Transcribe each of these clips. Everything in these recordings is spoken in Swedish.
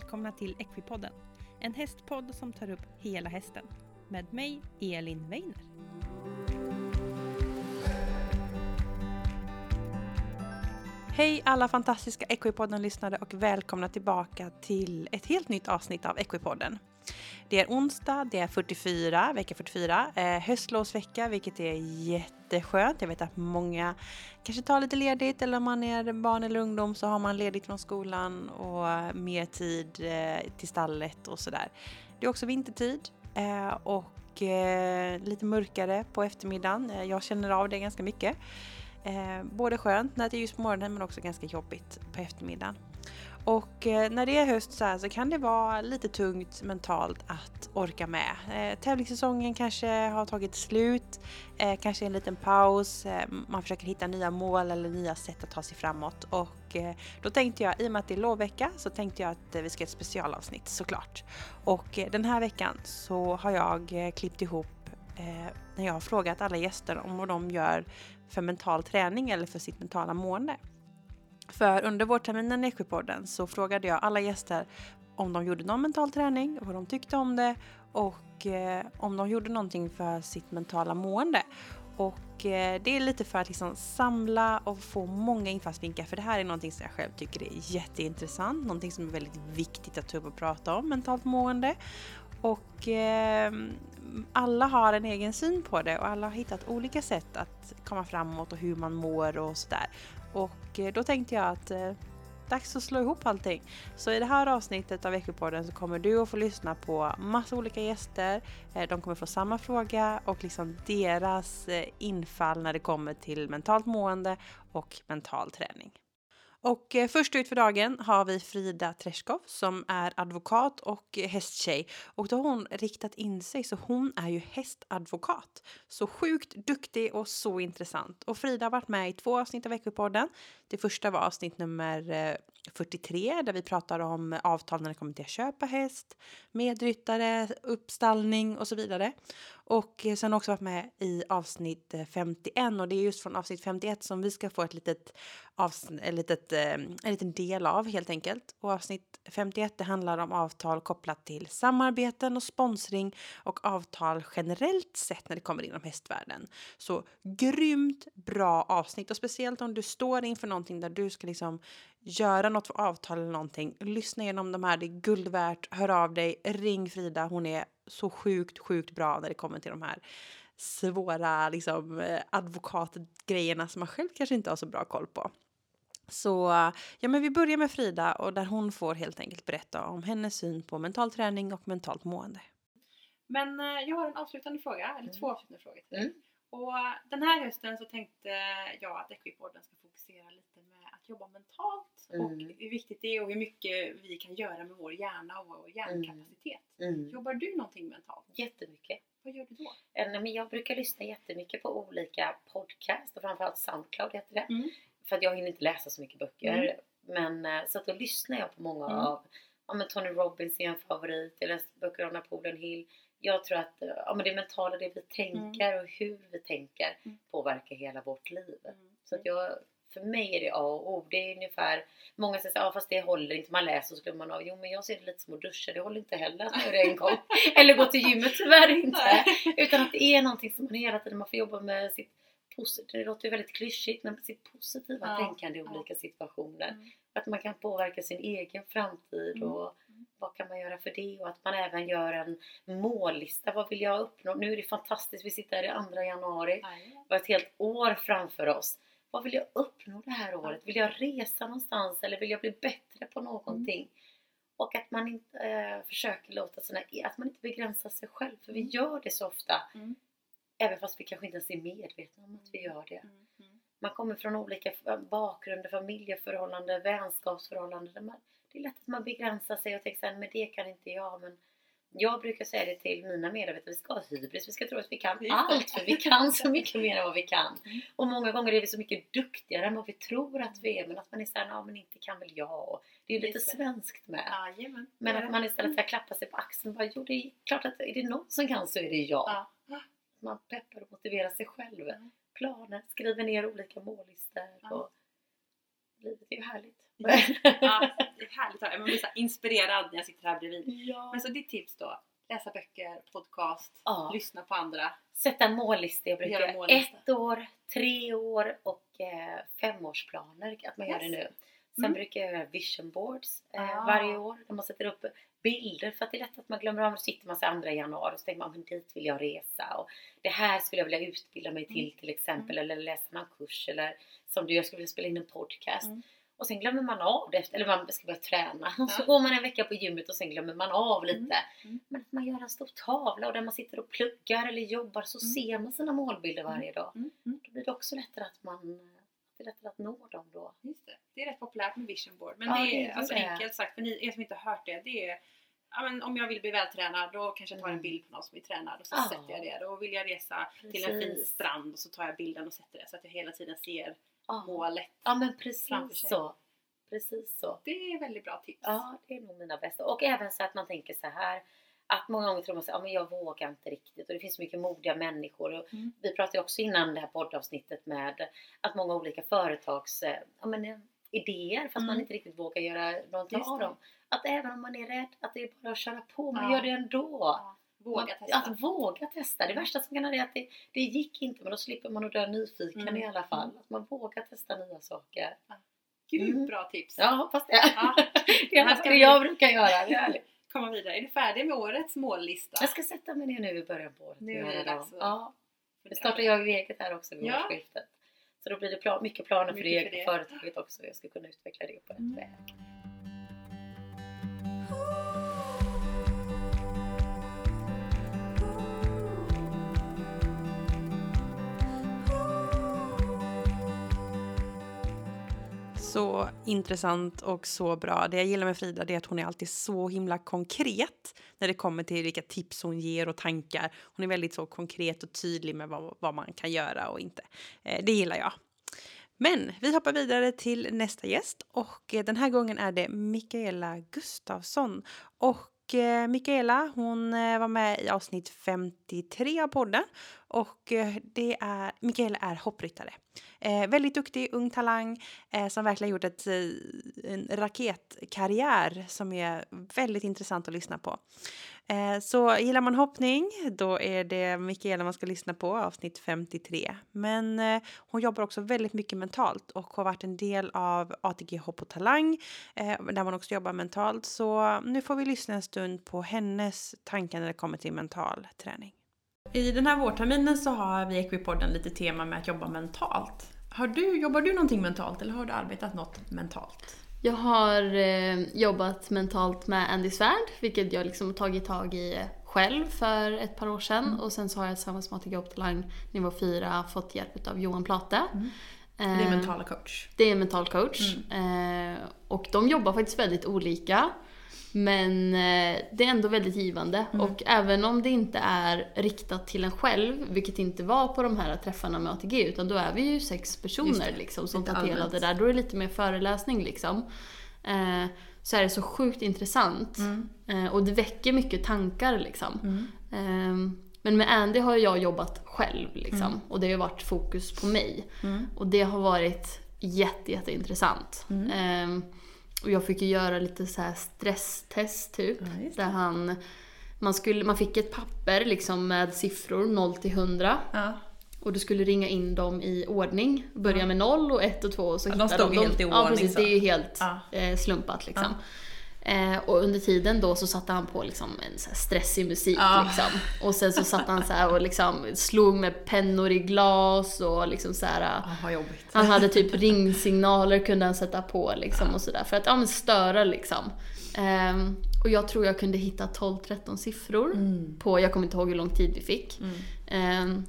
välkomna till Equipodden. En hästpodd som tar upp hela hästen. Med mig, Elin Weiner. Hej alla fantastiska Equipodden-lyssnare och välkomna tillbaka till ett helt nytt avsnitt av Equipodden. Det är onsdag, det är 44, vecka 44, eh, höstlovsvecka vilket är jätteskönt. Jag vet att många kanske tar lite ledigt eller om man är barn eller ungdom så har man ledigt från skolan och mer tid eh, till stallet och sådär. Det är också vintertid eh, och eh, lite mörkare på eftermiddagen. Jag känner av det ganska mycket. Både skönt när det är ljust på morgonen men också ganska jobbigt på eftermiddagen. Och eh, när det är höst så, här så kan det vara lite tungt mentalt att orka med. Eh, tävlingssäsongen kanske har tagit slut, eh, kanske en liten paus, eh, man försöker hitta nya mål eller nya sätt att ta sig framåt. Och eh, då tänkte jag, i och med att det är lovvecka, så tänkte jag att eh, vi ska göra ett specialavsnitt såklart. Och eh, den här veckan så har jag klippt ihop när jag har frågat alla gäster om vad de gör för mental träning eller för sitt mentala mående. För under vårterminen i Equipodden så frågade jag alla gäster om de gjorde någon mental träning, vad de tyckte om det och eh, om de gjorde någonting för sitt mentala mående. Och eh, det är lite för att liksom samla och få många infallsvinklar för det här är någonting som jag själv tycker är jätteintressant, någonting som är väldigt viktigt att ta upp och prata om, mentalt mående. Och eh, alla har en egen syn på det och alla har hittat olika sätt att komma framåt och hur man mår och sådär. Och eh, då tänkte jag att eh, dags att slå ihop allting. Så i det här avsnittet av Veckopodden så kommer du att få lyssna på massa olika gäster. Eh, de kommer få samma fråga och liksom deras eh, infall när det kommer till mentalt mående och mental träning. Och eh, först ut för dagen har vi Frida Treskov som är advokat och hästtjej. Och då har hon riktat in sig så hon är ju hästadvokat. Så sjukt duktig och så intressant. Och Frida har varit med i två avsnitt av Veckopodden. Det första var avsnitt nummer eh, 43 där vi pratar om avtal när det kommer till att köpa häst, medryttare, uppstallning och så vidare. Och eh, sen också varit med i avsnitt eh, 51 och det är just från avsnitt 51 som vi ska få ett litet avsnitt, ett litet, eh, en liten del av helt enkelt. Och avsnitt 51 det handlar om avtal kopplat till samarbeten och sponsring och avtal generellt sett när det kommer inom hästvärlden. Så grymt bra avsnitt och speciellt om du står inför någonting där du ska liksom göra något för avtal eller någonting. Lyssna igenom de här, det är guld värt. Hör av dig, ring Frida, hon är så sjukt, sjukt bra när det kommer till de här svåra liksom, eh, advokatgrejerna som man själv kanske inte har så bra koll på. Så ja, men vi börjar med Frida och där hon får helt enkelt berätta om hennes syn på mental träning och mentalt mående. Men eh, jag har en avslutande fråga, eller mm. två avslutande frågor till dig. Mm. Och den här hösten så tänkte jag att Equipodden ska fokusera lite med jobba mentalt mm. och hur viktigt det är och hur mycket vi kan göra med vår hjärna och vår hjärnkapacitet. Mm. mm. Jobbar du någonting mentalt? Jättemycket. Vad gör du då? Eh, jag brukar lyssna jättemycket på olika podcast och framförallt Soundcloud heter det. Mm. För att jag hinner inte läsa så mycket böcker. Mm. Men eh, så att då lyssnar jag på många av ja, men Tony Robbins är en favorit. Jag läste böcker av Napoleon Hill jag tror att ja, men det mentala, det vi tänker mm. och hur vi tänker mm. påverkar hela vårt liv. Mm. Så att jag, för mig är det A och O. Det är ungefär, många säger ja fast det håller inte, man läser och så glömmer man av. Jo men jag ser det lite som att duscha, det håller inte heller att man gör det en gång. Eller gå till gymmet, tyvärr inte. Utan att det är någonting som man hela tiden, man får jobba med sitt det låter ju väldigt klyschigt, men sitt positiva ja. tänkande i olika situationer. Mm. Att man kan påverka sin egen framtid mm. och vad kan man göra för det? Och att man även gör en mållista. Vad vill jag uppnå? Nu är det fantastiskt, vi sitter här i 2 januari. Vi har ett helt år framför oss. Vad vill jag uppnå det här året? Vill jag resa någonstans eller vill jag bli bättre på någonting? Mm. Och att man inte äh, försöker låta sina, att man inte begränsar sig själv. För vi mm. gör det så ofta. Mm. Även fast vi kanske inte ens är medvetna om att vi gör det. Mm. Mm. Man kommer från olika bakgrunder, familjeförhållanden, vänskapsförhållanden. Det är lätt att man begränsar sig och tänker såhär, men det kan inte jag. Men jag brukar säga det till mina medarbetare, vi ska ha hybris, vi ska tro att vi kan allt för vi kan så mycket mer än vad vi kan. Mm. Och många gånger är vi så mycket duktigare än vad vi tror att vi är men att man är såhär, ja men inte kan väl jag. Det är lite svenskt med. Ja, men att man istället ska klappa sig på axeln och bara, jo det är klart att är det någon som kan så är det jag. Ja. Man peppar och motiverar sig själv. Planer, skriver ner olika mållistor. Och livet är ju härligt. Ja, det är härligt att. Man blir så inspirerad när jag sitter här bredvid. Ja. Men så ditt tips då? Läsa böcker, podcast, Ja. lyssna på andra. Sätta en mållista. Jag brukar Göra mållista. ett år, tre år och eh, femårsplaner. Att man gör det Yes. nu. Sen Mm. brukar jag göra vision boards eh, Ah. varje år. Där man sätter upp bilder. För att det är lätt att man glömmer av. Då sitter man så här 2 januari och så tänker man men dit vill jag resa. Och det här skulle jag vilja utbilda mig till Mm. till exempel. Eller läsa någon kurs. Eller som du, jag skulle vilja spela in en podcast. Mm. Och sen glömmer man av det. efter- Eller man ska börja träna. Och så Ja. går man en vecka på gymmet och sen glömmer man av lite. Mm. Mm. Men att man gör en stor tavla och där man sitter och pluggar eller jobbar så Mm. ser man sina målbilder varje dag. Mm. Mm. Då blir det också lättare att man det är lättare att nå dem då. Just det. det är rätt populärt med vision board. Men Ja, det det är är ju alltså det. enkelt sagt, för ni er som inte har hört det. Det är ja, men om jag vill bli vältränad då kanske jag tar en Mm. bild på någon som är tränad och så Ja. sätter jag det. Då vill jag resa till en fin Precis. strand och så tar jag bilden och sätter det så att jag hela tiden ser Ja, målet. ja men framför precis sig. så. Precis så. Det är väldigt bra tips. Ja, det är nog mina bästa. Och även så att man tänker så här att många gånger tror man ja, men jag vågar inte riktigt och det finns så mycket modiga människor. Och Mm. Vi pratade också innan det här poddavsnittet med att många olika företags eh, ja, men, eh, idéer fast man Mm. inte riktigt vågar göra någonting av dem. Att även om man är rädd, att det är bara att köra på. Man Ja. gör det ändå. Ja. Våga Man- testa. Att våga testa. Det värsta som kan hända är att det, det gick inte men då slipper man att dö nyfiken Mm. i alla fall. Mm. Att man vågar testa nya saker. Grymt Mm. bra tips. Ja, hoppas det. Ja. det är det vi- jag brukar göra. Det. Komma vidare. Är du färdig med årets mållista? Jag ska sätta mig ner nu i början på året. Nu är det dags Ja, nu startar jag ju eget här också vid Ja. årsskiftet. Så då blir det plan, mycket planer för det Mycket för egna det. företaget också. Jag ska kunna utveckla det på rätt Mm. väg. Så intressant och så bra. Det jag gillar med Frida är att hon är alltid så himla konkret när det kommer till vilka tips hon ger och tankar. Hon är väldigt så konkret och tydlig med vad, vad man kan göra och inte. Eh, det gillar jag. Men vi hoppar vidare till nästa gäst och eh, den här gången är det Mikaela Gustafsson. Och eh, Mikaela hon var med i avsnitt 53 av podden och eh, det är, Mikaela är hoppryttare. Eh, väldigt duktig ung talang eh, som verkligen gjort ett, eh, en raketkarriär som är väldigt intressant att lyssna på. Eh, så gillar man hoppning, då är det Mikaela man ska lyssna på, avsnitt 53. Men eh, hon jobbar också väldigt mycket mentalt och har varit en del av ATG Hopp och Talang, eh, där man också jobbar mentalt. Så nu får vi lyssna en stund på hennes tankar när det kommer till mental träning. I den här vårterminen så har vi i Equipodden lite tema med att jobba mentalt. Har du, jobbar du någonting mentalt eller har du arbetat något mentalt? Jag har eh, jobbat mentalt med Andy Svärd, vilket jag liksom tagit tag i själv för ett par år sedan. Och sen så har jag tillsammans med ATG Optalang nivå 4 fått hjälp av Johan Plate. Det är Eh, mentala coach. det är en mental coach. Eh, och de jobbar faktiskt väldigt olika. Men eh, det är ändå väldigt givande. Och även om det inte är riktat till en själv, vilket inte var på de här träffarna med ATG, utan då är vi ju sex personer liksom, som tar del av det där. Då är det lite mer föreläsning liksom. Eh, så är det så sjukt intressant. Eh, och det väcker mycket tankar liksom. Eh, men med Andy har jag jobbat själv liksom. Och det har ju varit fokus på mig. Och det har varit jätte, jätteintressant. Eh, och jag fick ju göra lite så här stresstest typ. Ja, där han, man, skulle, man fick ett papper liksom med siffror 0 till 100. Ja. Och du skulle ringa in dem i ordning. Börja med 0 och 1 och 2 och så Ja, de stod de helt i Ja ordning, precis, så. det är ju helt Ja. eh, slumpat liksom. Eh, och under tiden då så satte han på liksom en så stressig musik Ja. liksom. Och sen så satt han så och liksom slog med pennor i glas och liksom så här. Ja. Han hade typ ringsignaler kunde han sätta på liksom och sådär. För att ja, men störa liksom. Ehm, och jag tror jag kunde hitta 12-13 siffror på, jag kommer inte ihåg hur lång tid vi fick. Ehm,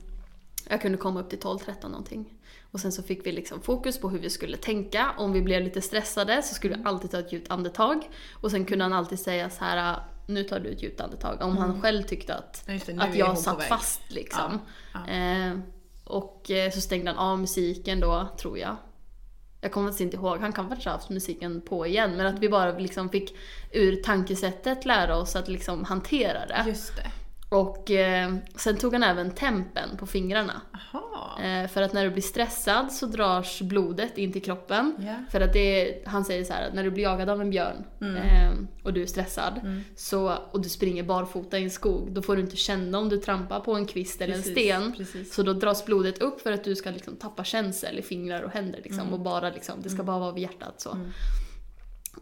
jag kunde komma upp till 12-13 någonting. Och sen så fick vi liksom fokus på hur vi skulle tänka. Om vi blev lite stressade så skulle vi alltid ta ett djupt andetag. Och sen kunde han alltid säga så här nu tar du ett djupt andetag. Om han själv tyckte att, det, att jag satt fast liksom. Ja, ja. Eh, och eh, så stängde han av musiken då, tror jag. Jag kommer faktiskt inte ihåg, han kan faktiskt ha haft musiken på igen. Men att vi bara liksom fick ur tankesättet lära oss att liksom hantera det. Just det. Och eh, sen tog han även tempen på fingrarna. Eh, för att när du blir stressad så dras blodet in till kroppen. Ja. För att det han säger så här att när du blir jagad av en björn Mm. eh, och du är stressad så, och du springer barfota i en skog, då får du inte känna om du trampar på en kvist eller en Precis, sten. precis. Så då dras blodet upp för att du ska liksom tappa känsel i fingrar och händer liksom, Mm. och bara liksom, det ska bara vara vid hjärtat så.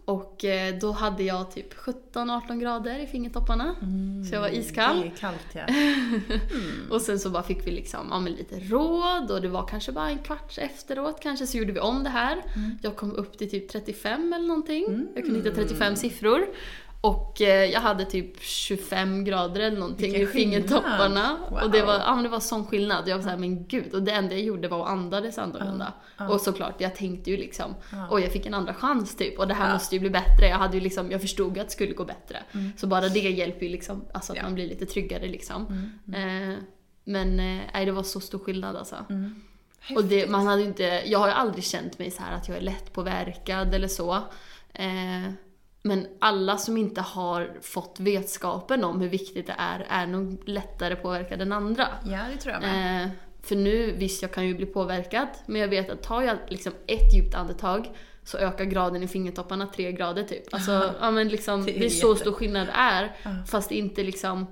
Och eh, då hade jag typ 17-18 grader i fingertopparna. Så jag var iskall. Mm, Det är kallt ja. Och sen så bara fick vi liksom, ja, men lite råd och det var kanske bara en kvart efteråt kanske så gjorde vi om det här. Jag kom upp till typ 35 eller någonting. Jag kunde hitta 35 siffror. Och eh, jag hade typ 25 grader eller någonting i fingertopparna. skillnad. Och det var, Wow. ja, men det var sån skillnad. Jag var såhär, men gud. Och det enda jag gjorde var att andades annorlunda. Och såklart, jag tänkte ju liksom, oj jag fick en andra chans typ. Och det här Ja. måste ju bli bättre. Jag, hade ju liksom, jag förstod att det skulle gå bättre. Så bara det hjälper ju liksom, alltså att Ja. man blir lite tryggare liksom. Eh, men eh, nej, det var så stor skillnad alltså. Och det, man hade inte, jag har ju aldrig känt mig så här att jag är lättpåverkad eller så. Eh, men alla som inte har fått vetskapen om hur viktigt det är, är nog lättare påverkade än andra. Ja, det tror jag med. Eh, för nu, visst jag kan ju bli påverkad, men jag vet att tar jag liksom ett djupt andetag så ökar graden i fingertopparna tre grader typ. Alltså, ja men liksom, Det det är är, så stor skillnad det är. Ja. Fast inte liksom,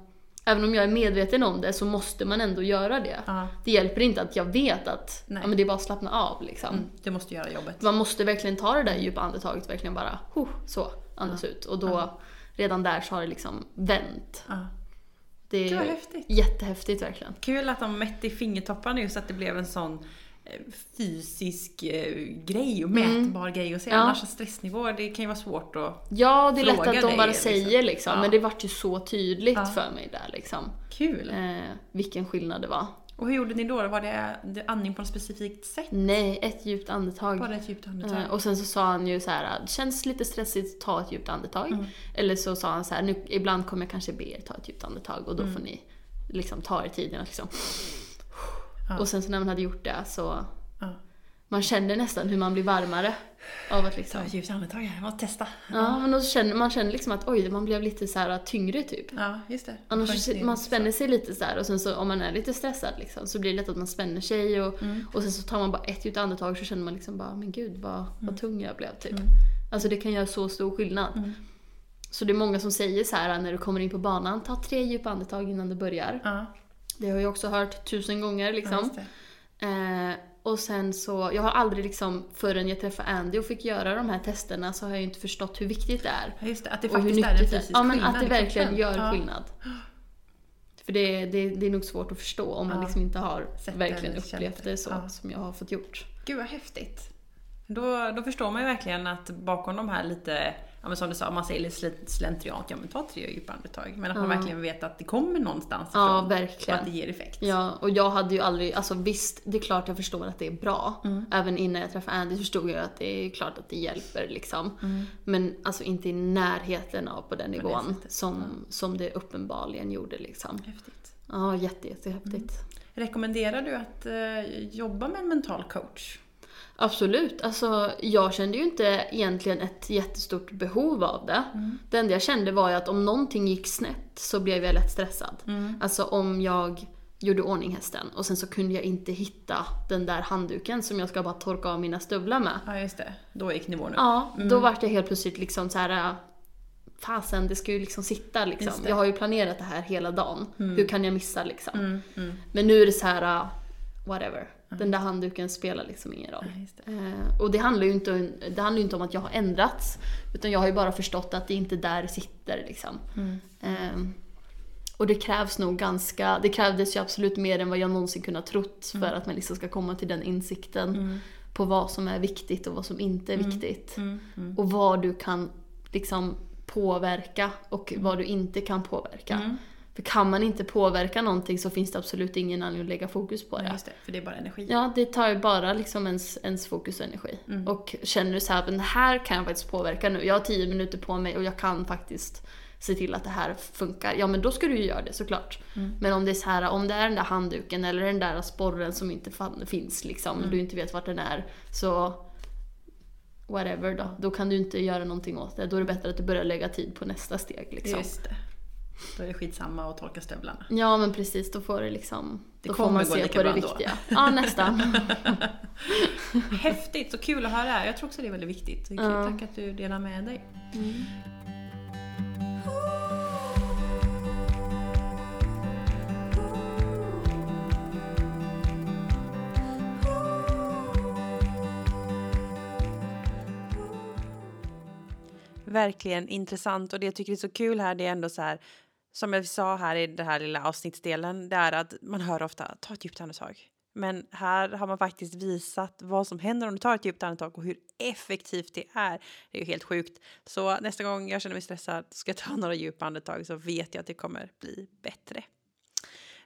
även om jag är medveten om det så måste man ändå göra det. Ja. Det hjälper inte att jag vet att Nej. ja, men det är bara att slappna av liksom. Mm, du måste göra jobbet. Man måste verkligen ta det där djupa andetaget, verkligen bara huh, så, andas ut. Och då, redan där så har det liksom vänt. Det Gud är häftigt. jättehäftigt verkligen. Kul att de mätte i fingertopparna just att det blev en sån eh, fysisk eh, grej och mätbar grej att se. Mm. Ja. Annars stressnivå, det kan ju vara svårt att... Ja, det är lätt att de bara liksom. säger liksom, Ja. men det vart ju så tydligt Ja. för mig där liksom. Kul! Eh, vilken skillnad det var. Och hur gjorde ni då? Var det, andning på ett specifikt sätt? Nej, ett djupt andetag. Bara ett djupt andetag? Eh, och sen så sa han ju så här, det känns lite stressigt, ta ett djupt andetag. Mm. Eller så sa han så här, nu, ibland kommer jag kanske be er ta ett djupt andetag och då Mm. får ni liksom ta er tiden att liksom... Ja. Och sen så när man hade gjort det så, Ja. Man kände nästan hur man blir varmare av att Ta liksom... ett djupt andetag här, jag måste testa. Ja, men då känner man känner liksom att oj, man blev lite så här tyngre typ. Ja, just det. Annars ner man spänner sig lite så här och sen så om man är lite stressad liksom, så blir det lätt att man spänner sig och, Mm. och sen så tar man bara ett djupt andetag så känner man liksom bara men gud vad, vad tung jag blev typ. Mm. Alltså det kan göra så stor skillnad. Mm. Så det är många som säger så här när du kommer in på banan, ta tre djupa andetag innan du börjar. Ja, Det har jag också hört tusen gånger ja, liksom. det. Eh, och sen så, jag har aldrig liksom förrän jag träffade Andy och fick göra de här testerna så har jag inte förstått hur viktigt det är. Just det. Att det faktiskt är en fysisk Ja men skillnad att det i verkligen gör ja. skillnad. För det, det, det är nog svårt att förstå om man Ja. liksom inte har det verkligen upplevt det. det så Ja. som jag har fått gjort. Gud vad häftigt. Då, då förstår man ju verkligen att bakom de här lite, ja men som du sa, man säger lite sl- slentriant, ja men ta tre djupa andetag. Men att man Ja. verkligen vet att det kommer någonstans Ja, ifrån. Och verkligen. att det ger effekt. Ja, och jag hade ju aldrig, alltså visst, det är klart jag förstår att det är bra. Mm. Även innan jag träffade Andy förstod jag att det är klart att det hjälper liksom. Mm. Men alltså inte i närheten av på den nivån som, som det uppenbarligen gjorde liksom. Häftigt. Ja, jätte, jättehäftigt. Mm. Rekommenderar du att eh, jobba med en mental coach? Absolut. Alltså, jag kände ju inte egentligen ett jättestort behov av det. Mm. Det enda jag kände var ju att om någonting gick snett så blev jag lätt stressad. Mm. Alltså om jag gjorde ordning hästen och sen så kunde jag inte hitta den där handduken som jag ska bara torka av mina stövlar med. Ja just det, då gick nivån upp. Ja, Mm. då vart jag helt plötsligt liksom så här. äh, Fasen, det ska ju liksom sitta liksom. Jag har ju planerat det här hela dagen. Hur kan jag missa liksom? Mm, mm. Men nu är det så här, äh, whatever. Den där handduken spelar liksom ingen roll. Ja, det. Eh, och det handlar, ju inte, det handlar inte om att jag har ändrats. Utan jag har ju bara förstått att det inte är där det sitter liksom. Mm. Eh, och det krävs nog ganska, det krävdes ju absolut mer än vad jag någonsin kunnat trott för att man liksom ska komma till den insikten Mm. på vad som är viktigt och vad som inte är viktigt. Mm. Mm. Och vad du kan liksom påverka och vad du inte kan påverka. För kan man inte påverka någonting så finns det absolut ingen anledning att lägga fokus på Ja, det. just det, för det är bara energi. Ja, det tar ju bara liksom ens, ens fokus och energi. Mm. Och känner du så här, men det här kan jag faktiskt påverka nu. Jag har tio minuter på mig och jag kan faktiskt se till att det här funkar. Ja, men då ska du ju göra det såklart. Mm. Men om det är så här, om det är den där handduken eller den där sporren som inte finns liksom, Mm. du inte vet vart den är, så whatever då. Då kan du inte göra någonting åt det. Då är det bättre att du börjar lägga tid på nästa steg liksom. Just det. Då är det skitsamma att torka stövlarna. Ja men precis, då får det liksom... Det då får kommer man gå se lika på det viktiga. Ja nästan. Häftigt, så kul att höra. Jag tror också det är väldigt viktigt. Kul, Ja. Tack att du delar med dig. Mm. Verkligen intressant och det jag tycker är så kul här det är ändå så här som jag sa här i den här lilla avsnittsdelen det är att man hör ofta ta ett djupt andetag. Men här har man faktiskt visat vad som händer om du tar ett djupt andetag och hur effektivt det är. Det är ju helt sjukt. Så nästa gång jag känner mig stressad ska jag ta några djupa andetag så vet jag att det kommer bli bättre.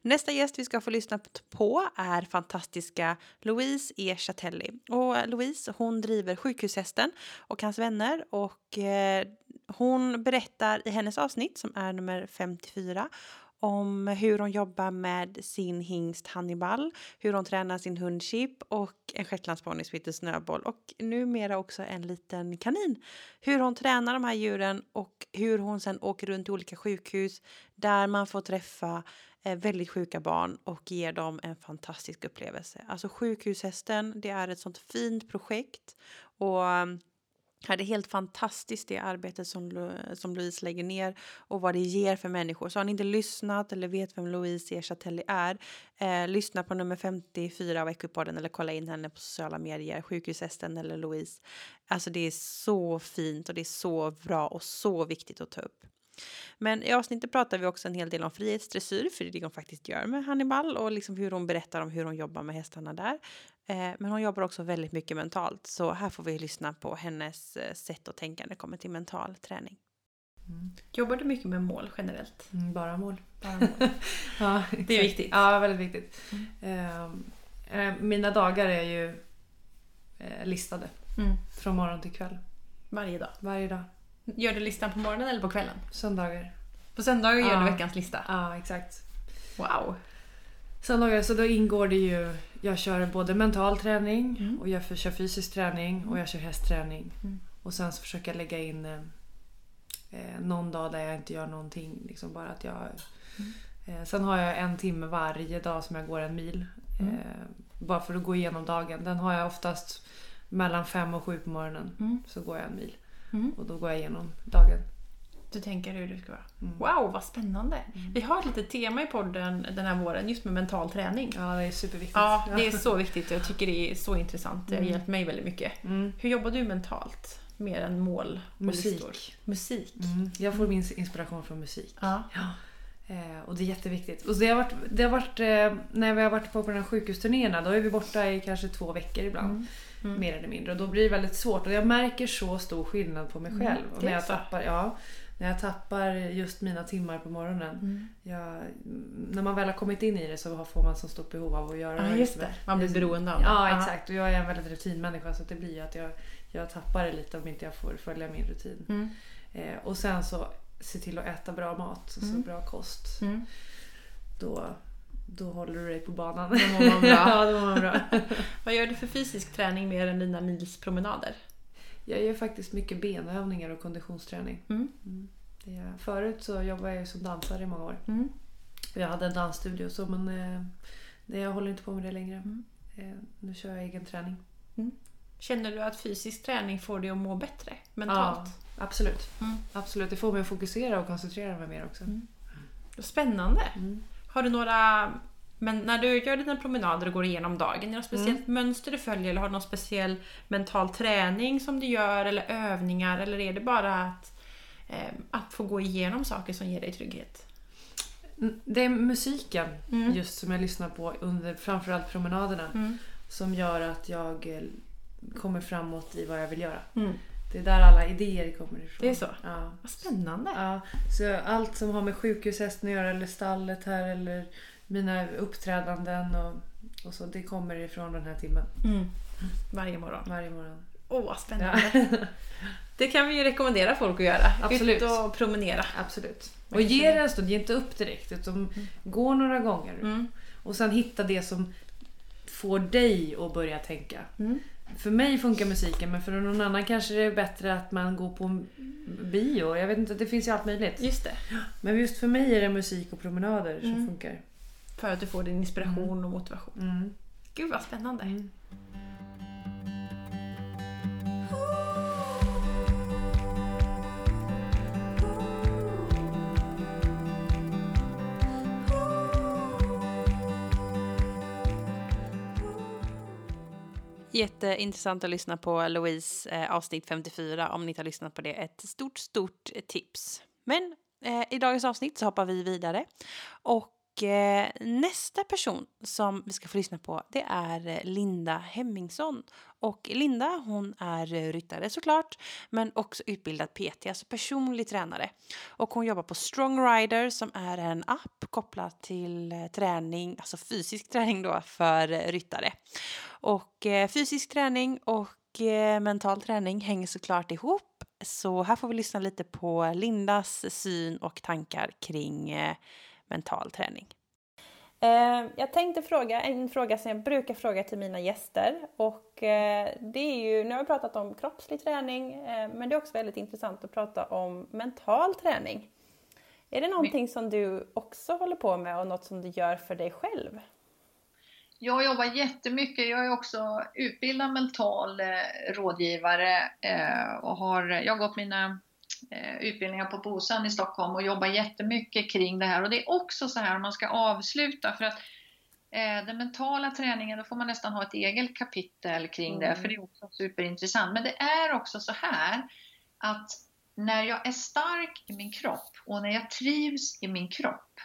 Nästa gäst vi ska få lyssna på är fantastiska Louise E. Chatelli. Och eh, Louise hon driver Sjukhushästen och hans vänner och eh, hon berättar i hennes avsnitt som är nummer 54 om hur hon jobbar med sin hingst Hannibal, hur hon tränar sin hund Chip och en shetlandsponny som heter Snöboll och numera också en liten kanin. Hur hon tränar de här djuren och hur hon sen åker runt till olika sjukhus där man får träffa Eh, väldigt sjuka barn och ger dem en fantastisk upplevelse. Alltså sjukhushästen, det är ett sånt fint projekt och eh, Ja, det är helt fantastiskt det arbetet som, som Louise lägger ner och vad det ger för människor. Så har ni inte lyssnat eller vet vem Louise E. Är, eh, lyssna på nummer 54 av Equipodden eller kolla in henne på sociala medier, Sjukhushästen eller Louise. Alltså det är så fint och det är så bra och så viktigt att ta upp. Men i avsnittet pratar vi också en hel del om frihetsdressyr, för det är det hon faktiskt gör med Hannibal och liksom hur hon berättar om hur hon jobbar med hästarna där. Eh, men hon jobbar också väldigt mycket mentalt, så här får vi lyssna på hennes eh, sätt att tänka när det kommer till mental träning. Jobbar du mycket med mål generellt? Mm, bara mål. Bara mål. Ja, Det är viktigt. Ja, väldigt viktigt. Ehm, eh, mina dagar är ju eh, listade Mm. från morgon till kväll. Varje dag. Varje dag. Gör du listan på morgonen eller på kvällen? Söndagar. På söndagar gör du veckans lista. Ja, exakt. Wow. Söndagar, så då ingår det ju... Jag kör både mental träning Mm. och jag kör fysisk träning och jag kör hästträning. Mm. Och sen så försöker jag lägga in eh, eh, någon dag där jag inte gör någonting. Liksom bara att jag... Mm. Eh, sen har jag en timme varje dag som jag går en mil. Mm. Eh, bara för att gå igenom dagen. Den har jag oftast mellan fem och sju på morgonen. Mm. Så går jag en mil. Mm. Och då går jag igenom dagen. Du tänker hur det ska vara. Mm. Wow, vad spännande! Vi har ett litet tema i podden den här våren just med mental träning. Ja, det är superviktigt. Ja, det är så viktigt. Jag tycker det är så intressant. Det har Mm. hjälpt mig väldigt mycket. Mm. Hur jobbar du mentalt? Mer än mål och listor? Musik. Musik. Mm. Jag får min inspiration från musik. Ja. Eh, och det är jätteviktigt. Och det har varit, det har varit eh, när vi har varit på, på de här sjukhusturnéerna, då är vi borta i kanske två veckor ibland. Mm. Mm. Mer eller mindre. Och då blir det väldigt svårt. Och jag märker så stor skillnad på mig Mm, själv. Det när, är jag tappar, ja, när jag tappar just mina timmar på morgonen. Mm. Jag, när man väl har kommit in i det så får man så stort behov av att göra Ja, just det. Man blir beroende av det. Ja, exakt. Och jag är en väldigt rutinmänniska så det blir ju att jag, jag tappar det lite om inte jag får följa min rutin. Mm. Eh, och sen så se till att äta bra mat, alltså Mm. bra kost. Mm. Då, då håller du dig på banan. Då mår man bra. ja, då mår man bra. Vad gör du för fysisk träning mer än dina milspromenader? Jag gör faktiskt mycket benövningar och konditionsträning. Mm. Det är, förut så jobbade jag som dansare i många år. Mm. Jag hade en dansstudio så men eh, jag håller inte på med det längre. Mm. Eh, nu kör jag egen träning. Känner du att fysisk träning får dig att må bättre mentalt? Ja, absolut. Mm. absolut. Det får mig att fokusera och koncentrera mig mer också. Mm. Spännande! Mm. Har du några... Men när du gör dina promenader och går igenom dagen, är det något speciellt mönster du följer eller har du någon speciell mental träning som du gör eller övningar eller är det bara att, eh, att få gå igenom saker som ger dig trygghet? Mm, Det är musiken Mm. just som jag lyssnar på under framförallt promenaderna Mm. som gör att jag eh, kommer framåt i vad jag vill göra. Mm. Det är där alla idéer kommer ifrån. Det är så? Ja. Vad spännande! Ja, så allt som har med sjukhushästen att göra eller stallet här eller mina uppträdanden och, och så, det kommer ifrån den här timmen Mm. Varje morgon. varje morgon. Åh, vad Ja. spännande! Det kan vi ju rekommendera folk att göra. Absolut. Ut och promenera. Absolut. Och ge det en stund, ge inte upp direkt utan gå några gånger Mm. och sen hitta det som får dig att börja tänka. Mm. För mig funkar musiken men för någon annan kanske det är bättre att man går på bio. Jag vet inte, det finns ju allt möjligt. Just det. Men just för mig är det musik och promenader som Mm. funkar. För att du får din inspiration och motivation. Mm. Gud vad spännande. Mm. Jätteintressant att lyssna på Louise eh, avsnitt 54 om ni inte har lyssnat på det. Ett stort, stort tips. Men eh, i dagens avsnitt så hoppar vi vidare. Och Eh, nästa person som vi ska få lyssna på det är eh, Linda Hemmingsson. Och Linda hon är eh, ryttare såklart men också utbildad PT, alltså personlig tränare. Och hon jobbar på Strong Rider som är en app kopplad till träning, alltså fysisk träning då för ryttare. Och fysisk träning och mental träning hänger såklart ihop. Så här får vi lyssna lite på Lindas syn och tankar kring eh, mental träning. Eh, jag tänkte fråga en fråga som jag brukar fråga till mina gäster. Och eh, det är ju, nu har vi pratat om kroppslig träning, eh, men det är också väldigt intressant att prata om mental träning. Är det någonting som du också håller på med och något som du gör för dig själv? Jag jobbar jättemycket. Jag är också utbildad mental rådgivare och har, jag har gått mina utbildningar på BOSAN i Stockholm och jobbar jättemycket kring det här. Och det är också så här om man ska avsluta för att eh, den mentala träningen, då får man nästan ha ett eget kapitel kring det, Mm. för det är också superintressant. Men det är också så här att när jag är stark i min kropp och när jag trivs i min kropp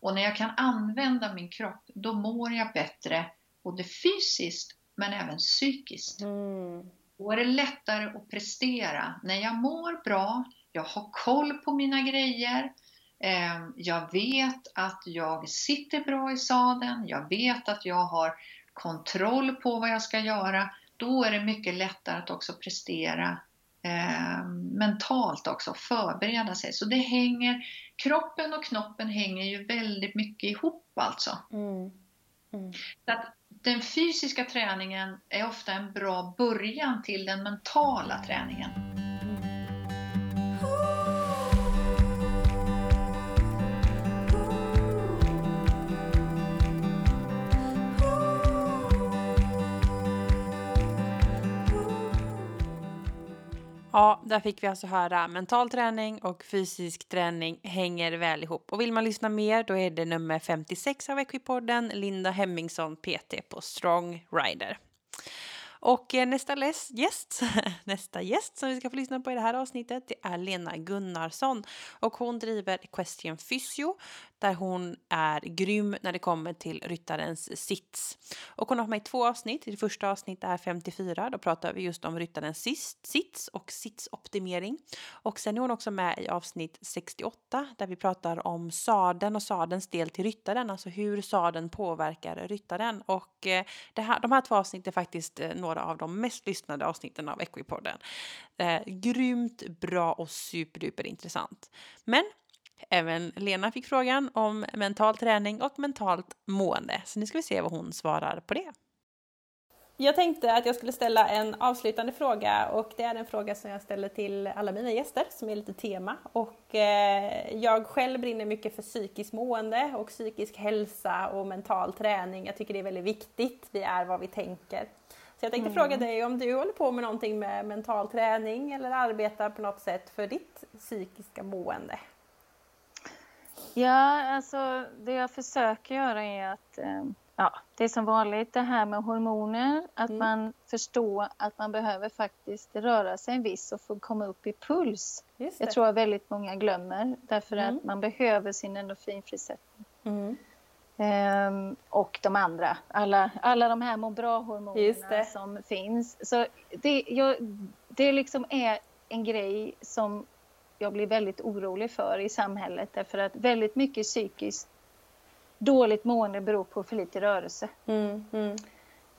och när jag kan använda min kropp, då mår jag bättre både fysiskt men även psykiskt. Mm. Då är det lättare att prestera. När jag mår bra, jag har koll på mina grejer, eh, jag vet att jag sitter bra i sadeln, jag vet att jag har kontroll på vad jag ska göra. Då är det mycket lättare att också prestera eh, mentalt också, förbereda sig. Så det hänger, kroppen och knoppen hänger ju väldigt mycket ihop alltså. Mm. Mm. Så att den fysiska träningen är ofta en bra början till den mentala träningen. Ja, där fick vi alltså höra mental träning och fysisk träning hänger väl ihop. Och vill man lyssna mer då är det nummer 56 av Equipodden, Linda Hemmingsson PT på Strong Rider. Och eh, nästa läs- gäst, nästa gäst som vi ska få lyssna på i det här avsnittet det är Lena Gunnarsson. Och hon driver Question Physio där hon är grym när det kommer till ryttarens sits. Och hon har med i två avsnitt. I det första avsnittet är 54. Då pratar vi just om ryttarens sits och sitsoptimering. Och sen är hon också med i avsnitt 68 där vi pratar om sadeln och sadelns del till ryttaren. Alltså hur sadeln påverkar ryttaren. Och eh, det här, de här två avsnitten är faktiskt eh, några av de mest lyssnade avsnitten av Equipodden. Eh, grymt bra och superduper intressant. Men Även Lena fick frågan om mental träning och mentalt mående. Så nu ska vi se vad hon svarar på det. Jag tänkte att jag skulle ställa en avslutande fråga och det är en fråga som jag ställer till alla mina gäster som är lite tema. Och eh, jag själv brinner mycket för psykiskt mående och psykisk hälsa och mental träning. Jag tycker det är väldigt viktigt. Vi är vad vi tänker. Så jag tänkte fråga dig om du håller på med någonting med mental träning eller arbetar på något sätt för ditt psykiska mående. Ja, alltså det jag försöker göra är att, eh, ja, det är som vanligt det här med hormoner, att Mm. man förstår att man behöver faktiskt röra sig en viss och få komma upp i puls. Jag tror att väldigt många glömmer, därför Mm. att man behöver sin endorfinfrisättning. Mm. Ehm, och de andra, alla, alla de här må bra-hormonerna som finns. Så det, jag, det liksom är en grej som jag blir väldigt orolig för i samhället därför att väldigt mycket psykiskt dåligt mående beror på för lite rörelse. Mm. Mm.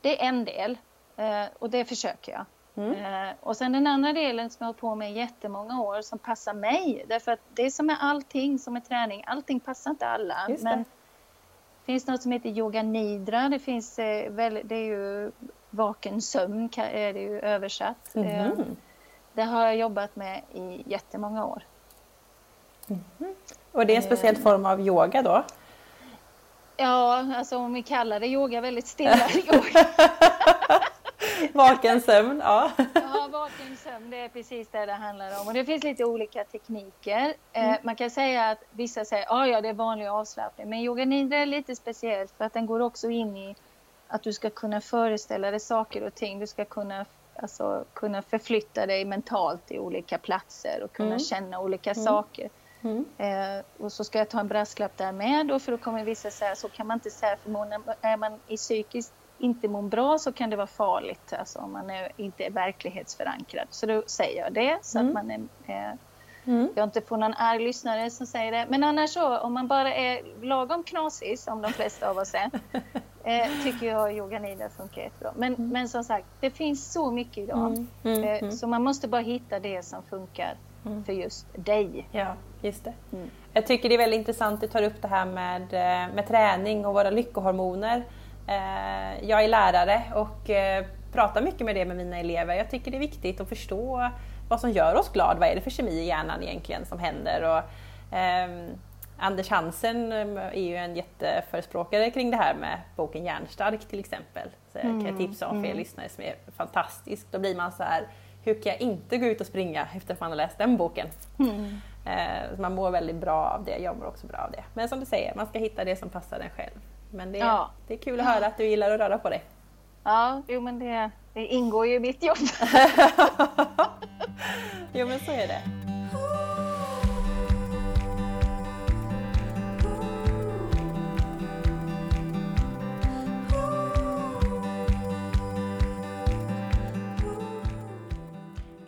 Det är en del eh, och det försöker jag. Mm. Eh, och sen den andra delen som jag har på med i jättemånga år som passar mig. Därför att det är som med allting som är träning, allting passar inte alla. Det. men det finns något som heter yoga nidra. Det, finns, eh, väl, det är ju vaken sömn är det ju översatt. Mm. Det har jag jobbat med i jättemånga år. Mm. Och det är en speciell form av yoga då? Ja, alltså om vi kallar det yoga, väldigt stilla yoga. vaken sömn, ja. ja, vaken sömn, det är precis det det handlar om. Och det finns lite olika tekniker. Eh, mm. man kan säga att vissa säger att ah, ja, det är vanlig avslappning. Men yoga nidra är lite speciellt för att den går också in i att du ska kunna föreställa dig saker och ting. Du ska kunna, alltså, kunna förflytta dig mentalt i olika platser och kunna mm. känna olika mm. saker. Mm. Eh, och så ska jag ta en brasklapp där med då, för då kommer vissa säga så kan man inte säga för man, är man i psykiskt inte mår bra så kan det vara farligt, alltså om man är, inte är verklighetsförankrad. Så då säger jag det så mm. att man är, eh, mm. jag inte får någon arg lyssnare som säger det. Men annars så, om man bara är lagom knasig, som de flesta av oss är, eh, tycker jag yoga nidra funkar jättebra. Men, mm. men som sagt, det finns så mycket idag. Mm. Mm. Eh, mm. så man måste bara hitta det som funkar för just dig. Ja, just det. Jag tycker det är väldigt intressant att du tar upp det här med, eh, med träning och våra lyckohormoner. Eh, jag är lärare och eh, pratar mycket med det med mina elever. Jag tycker det är viktigt att förstå vad som gör oss glada. Vad är det för kemi i hjärnan egentligen som händer? Och, eh, Anders Hansen eh, är ju en jätteförespråkare kring det här med boken Hjärnstark till exempel. Så mm, kan jag tipsa om för er mm. lyssnare som är fantastisk. Då blir man så här, hur kan jag inte gå ut och springa efter att man har läst den boken? Mm. Eh, man mår väldigt bra av det, jag mår också bra av det. Men som du säger, man ska hitta det som passar en själv. Men det, ja. det är kul att höra att du gillar att röra på dig. Ja, jo men det, det ingår ju i mitt jobb. jo men så är det.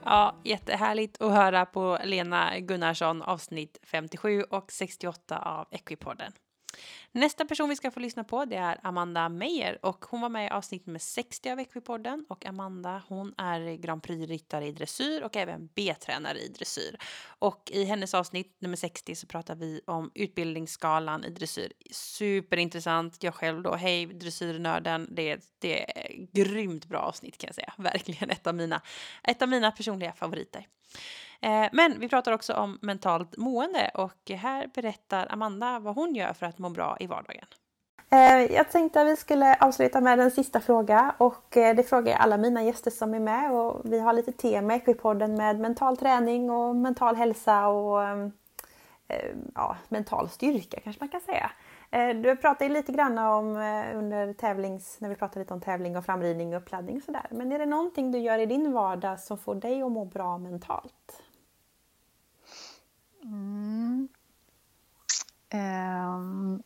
Ja, jättehärligt att höra på Lena Gunnarsson avsnitt 57 och 68 av Equipodden. Nästa person vi ska få lyssna på det är Amanda Meyer och hon var med i avsnitt nummer 60 av Equipodden och Amanda hon är Grand Prix-ryttare i dressyr och även B-tränare i dressyr. Och i hennes avsnitt nummer 60 så pratar vi om utbildningsskalan i dressyr. Superintressant. Jag själv då, hej dressyrnörden. Det, det är grymt bra avsnitt kan jag säga. Verkligen ett av mina, ett av mina personliga favoriter. Eh, men vi pratar också om mentalt mående och här berättar Amanda vad hon gör för att må bra i vardagen. Eh, jag tänkte att vi skulle avsluta med en sista fråga och eh, det frågar jag alla mina gäster som är med och vi har lite tema i Equipodden med mental träning och mental hälsa och eh, eh, ja, mental styrka kanske man kan säga. Eh, du pratade lite grann om under tävlings, när vi pratade lite om tävling och framridning och uppladdning och sådär. Men är det någonting du gör i din vardag som får dig att må bra mentalt? Mm. Um,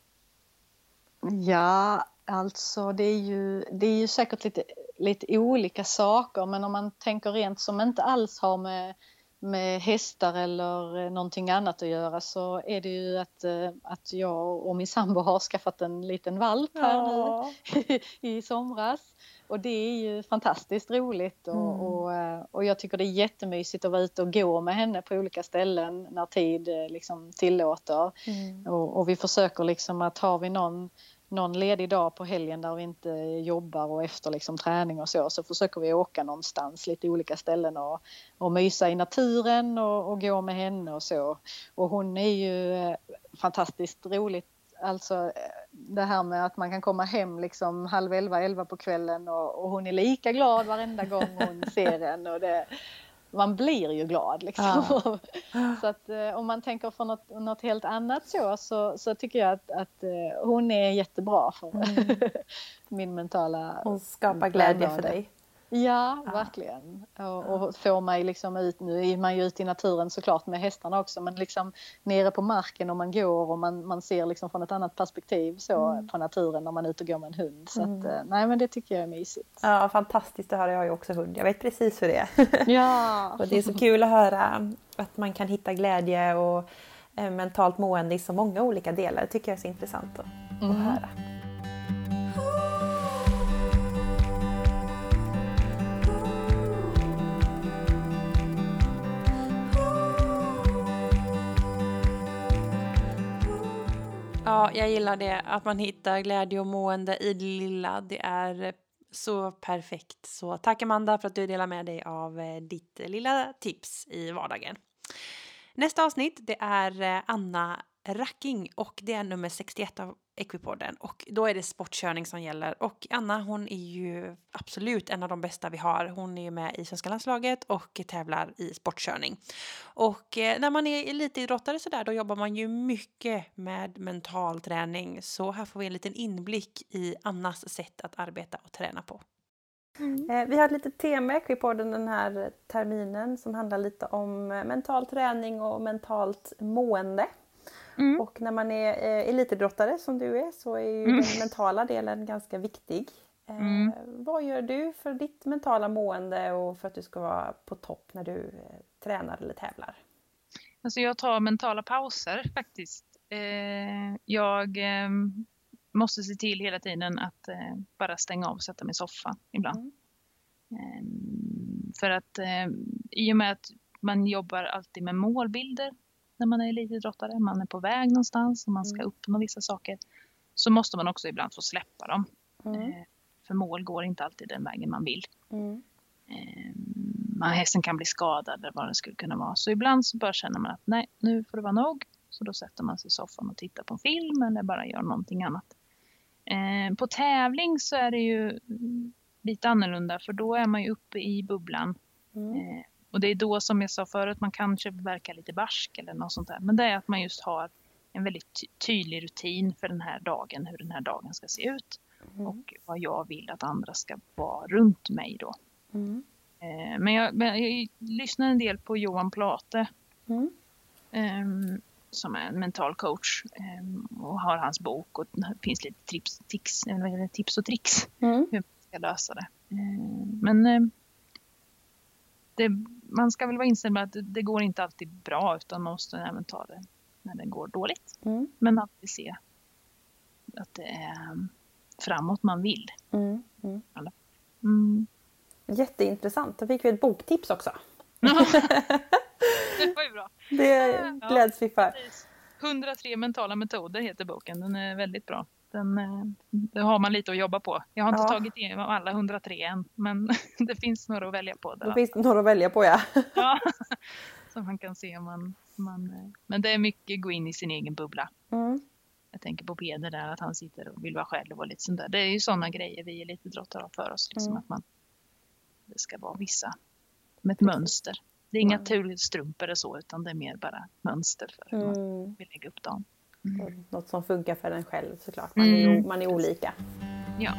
ja, alltså det är ju, det är ju säkert lite, lite olika saker men om man tänker rent som inte alls har med, med hästar eller någonting annat att göra så är det ju att, eh, att jag och min sambo har skaffat en liten valp här ja. nu i somras. Och det är ju fantastiskt roligt och, mm. och, eh, och, jag tycker det är jättemysigt att vara ute och gå med henne på olika ställen när tid eh, liksom tillåter. Mm. Och, och, vi försöker liksom att har vi någon, någon ledig dag på helgen där vi inte jobbar och efter liksom träning och så, så försöker vi åka någonstans, lite olika ställen och, och mysa i naturen och, och gå med henne och så. Och hon är ju eh, fantastiskt roligt Alltså det här med att man kan komma hem liksom halv elva, elva på kvällen och, och hon är lika glad varenda gång hon ser en. Och det, man blir ju glad liksom. Ja. så att eh, om man tänker för något, något helt annat så, så, så tycker jag att, att eh, hon är jättebra för mm. min mentala Hon skapar glädje för dig. Ja, ja. verkligen. Och, och får mig liksom ut, nu är man ju ute i naturen såklart med hästarna också, men liksom nere på marken och man går och man, man ser liksom från ett annat perspektiv så mm. på naturen när man är ute och går med en hund. Så mm. att, eh, nej men det tycker jag är mysigt. Ja, fantastiskt att höra. Jag har ju också hund. Jag vet precis hur det är. Ja. och det är så kul att höra att man kan hitta glädje och eh, mentalt mående i så många olika delar. Det tycker jag är så intressant att, mm. att höra. Ja, jag gillar det. Att man hittar glädje och mående i det lilla. Det är Så perfekt. Så tack Amanda för att du delar med dig av eh, ditt lilla tips i vardagen. Nästa avsnitt det är eh, Anna Racking och det är nummer 61 av Equipodden och då är det sportkörning som gäller och Anna hon är ju absolut en av de bästa vi har. Hon är ju med i svenska landslaget och tävlar i sportkörning. Och eh, när man är elitidrottare så där då jobbar man ju mycket med mental träning så här får vi en liten inblick i Annas sätt att arbeta och träna på. Mm. Eh, vi har ett litet tema i Equipodden den här terminen som handlar lite om eh, mental träning och mentalt mående. Mm. Och när man är eh, elitidrottare som du är så är ju mm. den mentala delen ganska viktig. Eh, mm. Vad gör du för ditt mentala mående och för att du ska vara på topp när du eh, tränar eller tävlar? Alltså jag tar mentala pauser faktiskt. Eh, jag eh, måste se till hela tiden att eh, bara stänga av och sätta mig i soffan ibland. Mm. Ehm, för att i och med att man jobbar alltid med målbilder när man är elitidrottare. Man är på väg någonstans och man ska mm. uppnå vissa saker. Så måste man också ibland få släppa dem. Mm. Eh, för mål går inte alltid den vägen man vill. Mm. Man, hästen kan bli skadad eller vad det skulle kunna vara. Så ibland så bara känner man att nej, nu får det vara nog. Så då sätter man sig i soffan och tittar på en film eller bara gör någonting annat. Eh, på tävling så är det ju lite annorlunda för då är man ju uppe i bubblan. Mm. Eh, och det är då som jag sa förut, man kanske verkar lite barsk eller något sånt där. Men det är att man just har en väldigt ty tydlig rutin för den här dagen, hur den här dagen ska se ut. Mm. Och vad jag vill att andra ska vara runt mig då. Mm. Eh, men, jag, men jag, lyssnar en del på Johan Plate. Mm. Eh, som är en mental coach eh, och har hans bok och det finns lite tips, tips, tips och tricks mm. hur man ska lösa det. Ehm, men ehm, det, man ska väl vara inställd med att det, det, går inte alltid bra utan man måste även ta det när det går dåligt. Mm. Men alltid se att det är framåt man vill. Mm. Mm. mm. Jätteintressant. Då fick vi ett boktips också. det var ju bra. Det gläds vi för. 103 mentala metoder heter boken. Den är väldigt bra den, eh, det har man lite att jobba på. Jag har inte ja. tagit igenom alla 103 än, men det finns några att välja på. Där. Det finns några att välja på, ja. ja. Så man kan se om man, man... Eh, men det är mycket gå in i sin egen bubbla. Mm. Jag tänker på Peder där, att han sitter och vill vara själv och lite sånt där. Det är ju sådana grejer vi elitidrottare har för oss. Liksom, mm. att man, det ska vara vissa, med ett mönster. Det är inga mm. turstrumpor och så, utan det är mer bara mönster för hur man mm. vill lägga upp dagen. Mm. Något som funkar för en själv såklart. Man, mm. är, man är olika. Ja.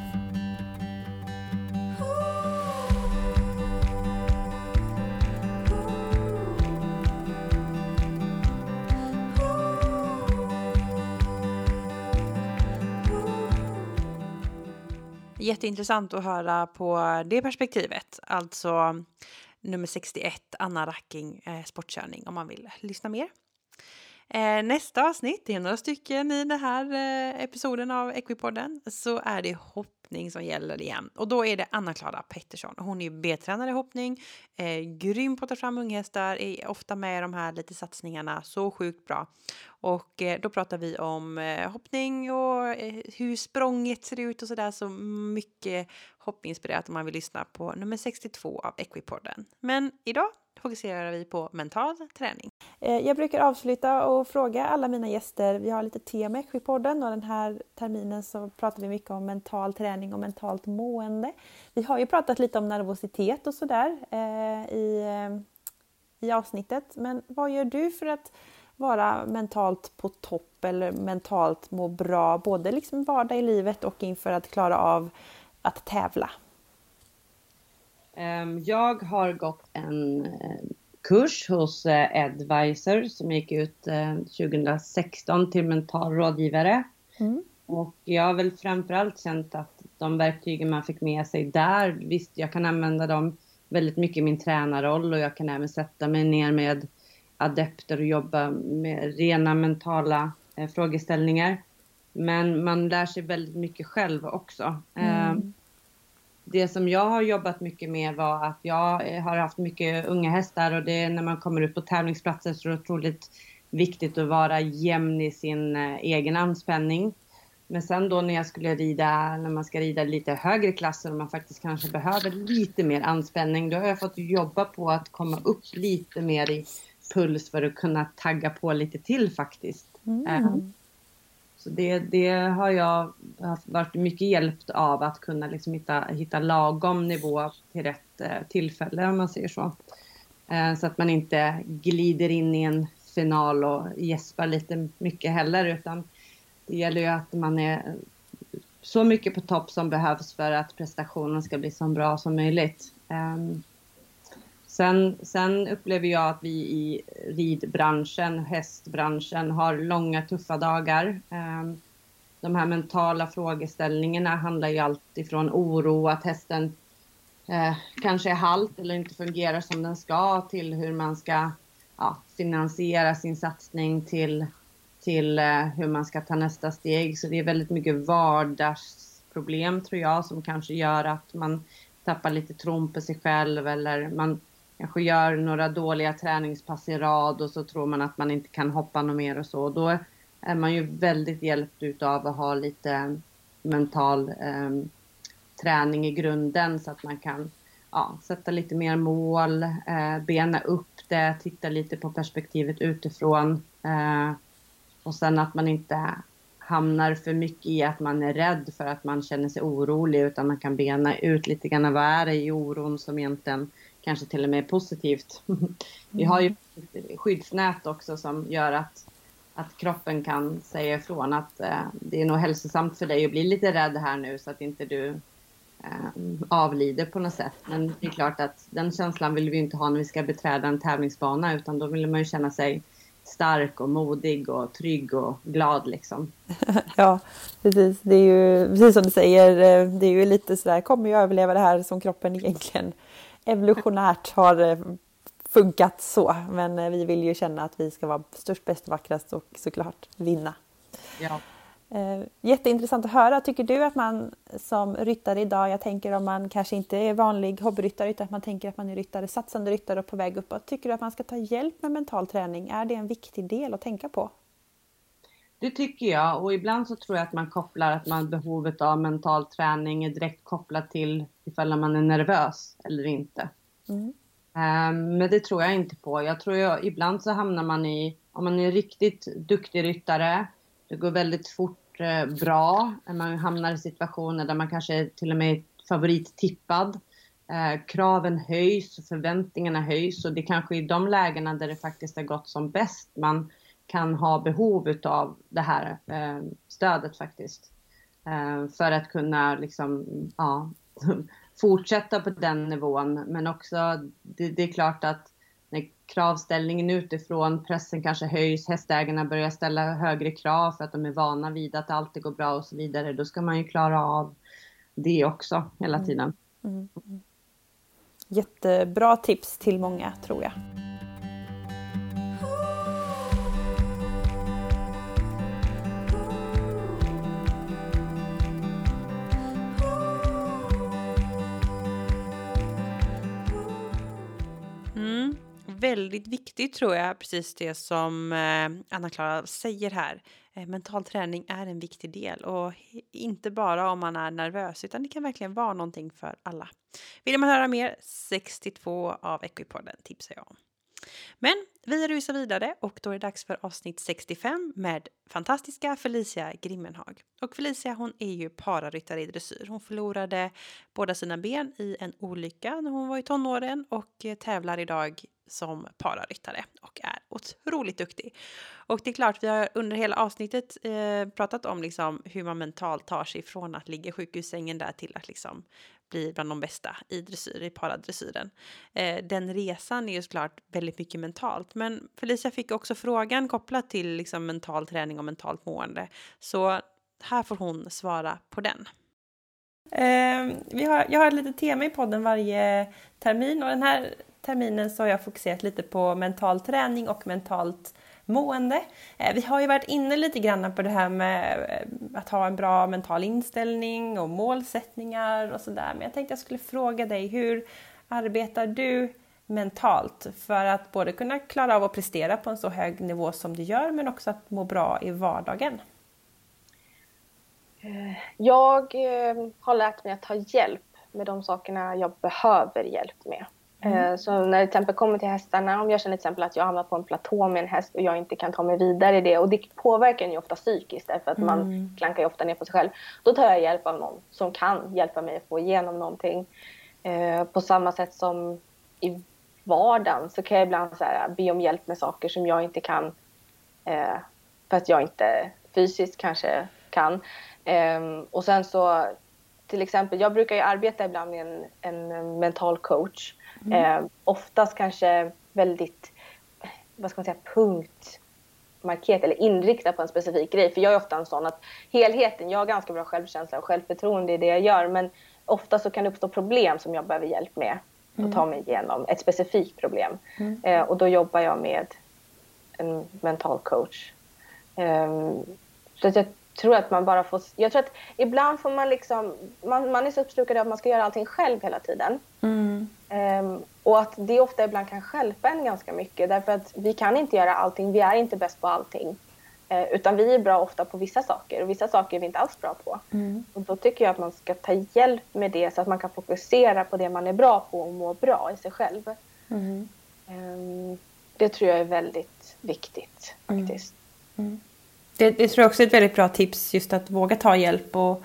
Jätteintressant att höra på det perspektivet. Alltså nummer 61, Anna Racking, eh, sportkörning, om man vill lyssna mer. Eh, nästa avsnitt, det är några stycken i den här eh, episoden av Equipodden, så är det hoppning som gäller igen. Och då är det Anna-Klara Pettersson. Hon är B-tränare i hoppning, eh, grym på att ta fram unghästar, är ofta med i de här lite satsningarna, så sjukt bra. Och eh, då pratar vi om eh, hoppning och eh, hur språnget ser ut och sådär, så mycket hoppinspirerat om man vill lyssna på nummer 62 av Equipodden. Men idag fokuserar vi på mental träning. Eh, jag brukar avsluta och fråga alla mina gäster, vi har lite tema i podden och den här terminen så pratar vi mycket om mental träning och mentalt mående. Vi har ju pratat lite om nervositet och sådär eh, i, eh, i avsnittet, men vad gör du för att vara mentalt på topp eller mentalt må bra, både liksom vardag i livet och inför att klara av att tävla? Ehm, jag har gått en eh, kurs hos eh, Advisor som gick ut 2016 eh, till mental rådgivare. Mm. Och jag har väl framförallt känt att de verktygen man fick med sig där, visst jag kan använda dem väldigt mycket i min tränarroll och jag kan även sätta mig ner med adepter och jobba med rena mentala frågeställningar. Men man lär sig väldigt mycket själv också. Mm. Eh, det som jag har jobbat mycket med var att jag har haft mycket unga hästar och det är när man kommer ut på tävlingsplatser så är det otroligt viktigt att vara jämn i sin eh, egen anspänning. Men sen då när jag skulle rida, när man ska rida lite högre klasser och man faktiskt kanske behöver lite mer anspänning, då har jag fått jobba på att komma upp lite mer i puls för att kunna tagga på lite till faktiskt. Mm. Det, det har jag varit mycket hjälpt av att kunna liksom hitta, hitta lagom nivå till rätt eh, tillfälle om man säger så. Eh, så att man inte glider in i en final och gäspar lite mycket heller utan det gäller ju att man är så mycket på topp som behövs för att prestationen ska bli så bra som möjligt. Ehm, Sen, sen upplever jag att vi i ridbranschen, hästbranschen, har långa tuffa dagar. Ehm, de här mentala frågeställningarna handlar ju alltifrån oro, att hästen eh, kanske är halt eller inte fungerar som den ska, till hur man ska ja, finansiera sin satsning till till eh, hur man ska ta nästa steg. Så det är väldigt mycket vardagsproblem tror jag som kanske gör att man tappar lite tron på sig själv eller man kanske gör några dåliga träningspass i rad och så tror man att man inte kan hoppa något mer och så. Då är man ju väldigt hjälpt utav att ha lite mental eh, träning i grunden så att man kan ja, sätta lite mer mål, eh, bena upp det, titta lite på perspektivet utifrån. Eh, och sen att man inte hamnar för mycket i att man är rädd för att man känner sig orolig utan man kan bena ut lite grann vad är det i oron som egentligen kanske till och med positivt. Vi har ju skyddsnät också som gör att, att kroppen kan säga ifrån att eh, det är nog hälsosamt för dig att bli lite rädd här nu så att inte du eh, avlider på något sätt. Men det är klart att den känslan vill vi inte ha när vi ska beträda en tävlingsbana utan då vill man ju känna sig stark och modig och trygg och glad liksom. ja, precis. Det är ju precis som du säger, eh, det är ju lite sådär, kommer jag överleva det här som kroppen egentligen evolutionärt har eh, funkat så. Men eh, vi vill ju känna att vi ska vara störst, bäst, vackrast och såklart vinna. Ja. Eh, jätteintressant att höra. Tycker du att man som ryttare idag, jag tänker om man kanske inte är vanlig hobbyryttare utan att man tänker att man är ryttare, satsande ryttare och på väg uppåt. Tycker du att man ska ta hjälp med mental träning? Är det en viktig del att tänka på? Det tycker jag och ibland så tror jag att man kopplar att man behovet av mental träning är direkt kopplat till ifall man är nervös eller inte. Mm. Um, men det tror jag inte på. Jag tror jag, ibland så hamnar man i, om man är riktigt duktig ryttare det går väldigt fort eh, bra. Man hamnar i situationer där man kanske till och med är favorittippad. Eh, kraven höjs, förväntningarna höjs och det kanske är i de lägena där det faktiskt har gått som bäst man kan ha behov utav det här eh, stödet faktiskt. Eh, för att kunna liksom, ja, fortsätta på den nivån. Men också, det, det är klart att när kravställningen utifrån, pressen kanske höjs, hästägarna börjar ställa högre krav för att de är vana vid att alltid går bra och så vidare. Då ska man ju klara av det också hela mm. tiden. Mm. Mm. Jättebra tips till många tror jag. Väldigt viktigt tror jag, precis det som eh, Anna-Klara säger här. Eh, mental träning är en viktig del och inte bara om man är nervös utan det kan verkligen vara någonting för alla. Vill man höra mer? 62 av Equipodden tipsar jag om. Men vi rusar vidare och då är det dags för avsnitt 65 med fantastiska Felicia Grimmenhag. Och Felicia hon är ju pararyttare i dressyr. Hon förlorade båda sina ben i en olycka när hon var i tonåren och eh, tävlar idag som pararyttare och är otroligt duktig. Och det är klart, vi har under hela avsnittet eh, pratat om liksom hur man mentalt tar sig från att ligga i sjukhussängen där till att liksom bli bland de bästa i dressyr, i paradressyren. Eh, den resan är ju såklart väldigt mycket mentalt, men Felicia fick också frågan kopplat till liksom mental träning och mentalt mående. Så här får hon svara på den. Eh, vi har, jag har ett litet tema i podden varje termin och den här terminen så har jag fokuserat lite på mental träning och mentalt mående. Eh, vi har ju varit inne lite grann på det här med eh, att ha en bra mental inställning och målsättningar och sådär. Men jag tänkte jag skulle fråga dig, hur arbetar du mentalt för att både kunna klara av att prestera på en så hög nivå som du gör men också att må bra i vardagen? Eh, jag har lärt mig att ta hjälp med de sakerna jag behöver hjälp med. Mm. Så när det till exempel kommer till hästarna, om jag känner till exempel att jag hamnar på en platå med en häst och jag inte kan ta mig vidare i det och det påverkar en ju ofta psykiskt därför att mm. man klankar ju ofta ner på sig själv. Då tar jag hjälp av någon som kan hjälpa mig att få igenom någonting. Eh, på samma sätt som i vardagen så kan jag ibland så här, be om hjälp med saker som jag inte kan eh, för att jag inte fysiskt kanske kan. Eh, och sen så till exempel, jag brukar ju arbeta ibland med en, en mental coach. Mm. Eh, oftast kanske väldigt, vad ska man säga, punktmarkerat eller inriktad på en specifik grej. För jag är ofta en sån att helheten, jag har ganska bra självkänsla och självförtroende i det jag gör. Men ofta så kan det uppstå problem som jag behöver hjälp med mm. att ta mig igenom. Ett specifikt problem. Mm. Eh, och då jobbar jag med en mental coach. Eh, så att jag tror att man bara får... Jag tror att ibland får man liksom... Man, man är så uppslukad av att man ska göra allting själv hela tiden. Mm. Um, och att det ofta ibland kan skälpa en ganska mycket därför att vi kan inte göra allting. Vi är inte bäst på allting. Uh, utan vi är bra ofta på vissa saker och vissa saker är vi inte alls bra på. Mm. Och då tycker jag att man ska ta hjälp med det så att man kan fokusera på det man är bra på och må bra i sig själv. Mm. Um, det tror jag är väldigt viktigt mm. faktiskt. Mm. Det, det, tror jag också är ett väldigt bra tips, just att våga ta hjälp. Och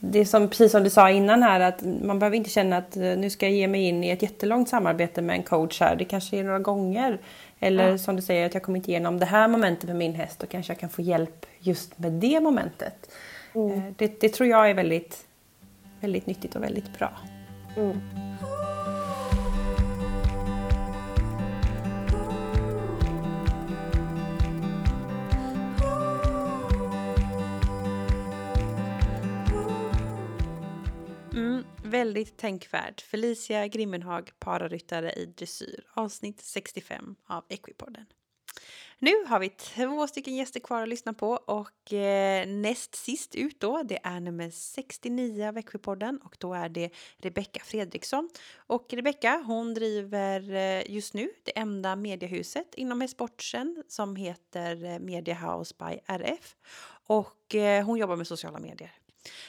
det är som, precis som du sa innan här, att man behöver inte känna att eh, nu ska jag ge mig in i ett jättelångt samarbete med en coach här. Det kanske är några gånger. Eller ja. som du säger, att jag kommer inte igenom det här momentet med min häst. Då kanske jag kan få hjälp just med det momentet. Mm. Eh, det, det, tror jag är väldigt, väldigt nyttigt och väldigt bra. Mm. Väldigt tänkvärd. Felicia Grimmenhag, pararyttare i dressyr, avsnitt 65 av Equipodden. Nu har vi två stycken gäster kvar att lyssna på och eh, näst sist ut då, det är nummer 69 av Equipodden och då är det Rebecka Fredriksson. Och Rebecka hon driver eh, just nu det enda mediehuset inom e-sporten som heter eh, Media House by RF och eh, hon jobbar med sociala medier.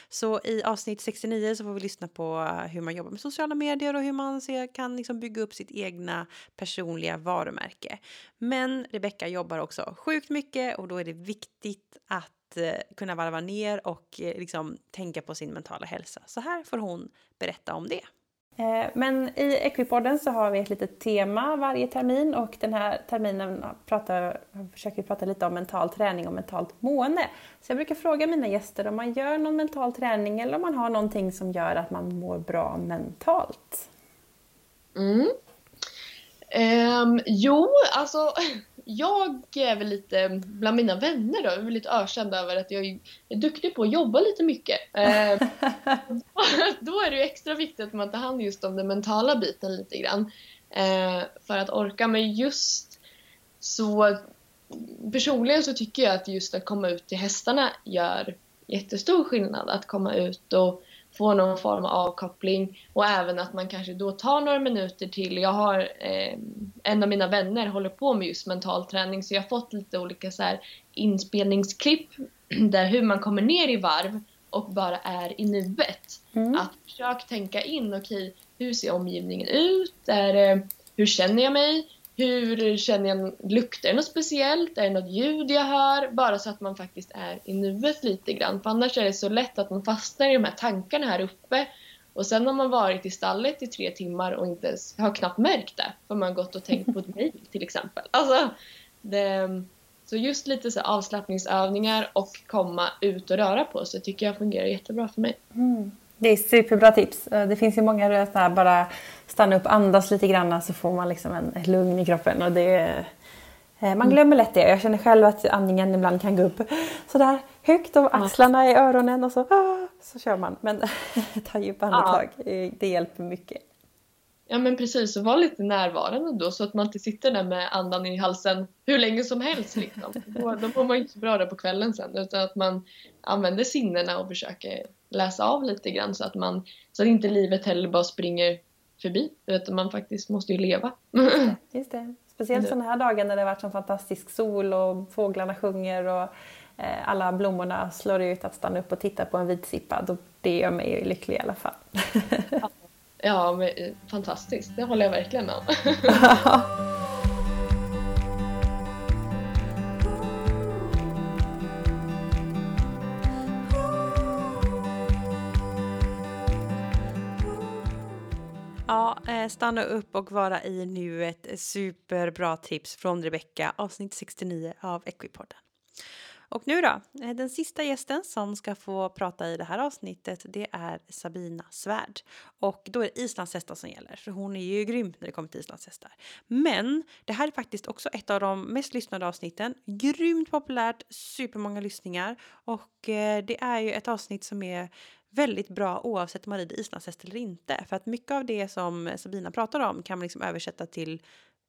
Så i avsnitt 69 så får vi lyssna på eh, hur man jobbar med sociala medier och hur man kan liksom bygga upp sitt egna personliga varumärke. Men Rebecka jobbar också sjukt mycket och då är det viktigt att eh, kunna varva ner och eh, liksom tänka på sin mentala hälsa. Så här får hon berätta om det. Eh, men i Equipodden så har vi ett litet tema varje termin och den här terminen pratar, försöker vi prata lite om mental träning och mentalt mående. Så jag brukar fråga mina gäster om man gör någon mental träning eller om man har någonting som gör att man mår bra mentalt. Mm. Um, jo, alltså jag är väl lite, bland mina vänner då, är väl lite ökänd över att jag är duktig på att jobba lite mycket. Eh, då är det ju extra viktigt att man tar hand just om den mentala biten lite grann. Eh, för att orka, men just så personligen så tycker jag att just att komma ut till hästarna gör jättestor skillnad. Att komma ut och få någon form av avkoppling och även att man kanske då tar några minuter till. Jag har eh, en av mina vänner håller på med just mental träning så jag har fått lite olika så här, inspelningsklipp där hur man kommer ner i varv och bara är i nuet. Mm. Att försöka tänka in, okej, okay, hur ser omgivningen ut? Är, hur känner jag mig? Hur känner jag, luktar det något speciellt? Är det något ljud jag hör? Bara så att man faktiskt är i nuet lite grann. För annars är det så lätt att man fastnar i de här tankarna här uppe. Och sen har man varit i stallet i tre timmar och inte har knappt märkt det. För man har gått och tänkt på ett mejl till exempel. Alltså, det, så just lite så avslappningsövningar och komma ut och röra på sig tycker jag fungerar jättebra för mig. Mm. Det är superbra tips. Eh, det finns ju många här, bara stanna upp, andas lite grann så får man liksom en, ett lugn i kroppen. Och det, eh, man mm. glömmer lätt det. Jag känner själv att andningen ibland kan gå upp sådär högt och axlarna i öronen och så, ah, så kör man. Men ta djupa andetag, ja. det hjälper mycket. Ja men precis, och var lite närvarande då så att man inte sitter där med andan i halsen hur länge som helst. Liksom. Då, då mår man inte så bra där på kvällen sen utan att man använder sinnena och försöker läsa av lite grann så att, man, så att inte livet heller bara springer förbi utan man faktiskt måste ju leva. Just det. Speciellt sådana här dagar när det har varit så fantastisk sol och fåglarna sjunger och eh, alla blommorna slår ut att stanna upp och titta på en vitsippa. det gör mig lycklig i alla fall. ja, men, eh, fantastiskt. Det håller jag verkligen med om. stanna upp och vara i nuet. Superbra tips från Rebecka, avsnitt 69 av Equipodden. Och nu då, eh, den sista gästen som ska få prata i det här avsnittet det är Sabina Svärd. Och då är det islandshästar som gäller, för hon är ju grym när det kommer till islandshästar. Men det här är faktiskt också ett av de mest lyssnade avsnitten. Grymt populärt, supermånga lyssningar och eh, det är ju ett avsnitt som är väldigt bra oavsett om man rider islandshäst eller inte. För att mycket av det som Sabina pratar om kan man liksom översätta till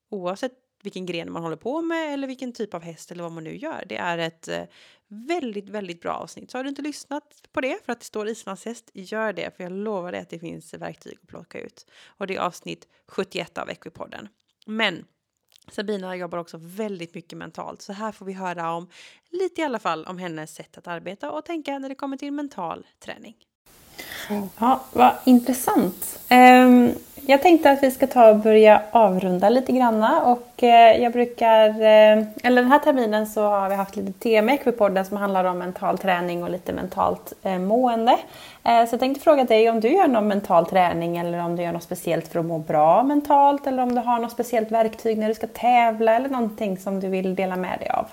oavsett vilken gren man håller på med eller vilken typ av häst eller vad man nu gör. Det är ett eh, väldigt, väldigt bra avsnitt. Så har du inte lyssnat på det för att det står islandshäst, gör det för jag lovar dig att det finns verktyg att plocka ut. Och det är avsnitt 71 av Equipodden. Men Sabina jobbar också väldigt mycket mentalt så här får vi höra om lite i alla fall om hennes sätt att arbeta och tänka när det kommer till mental träning. Ja, vad intressant. Ehm, jag tänkte att vi ska ta och börja avrunda lite granna och eh, jag brukar, eh, eller den här terminen så har vi haft lite tema i Equipodden som handlar om mental träning och lite mentalt eh, mående. Så jag tänkte fråga dig om du gör någon mental träning eller om du gör något speciellt för att må bra mentalt eller om du har något speciellt verktyg när du ska tävla eller någonting som du vill dela med dig av.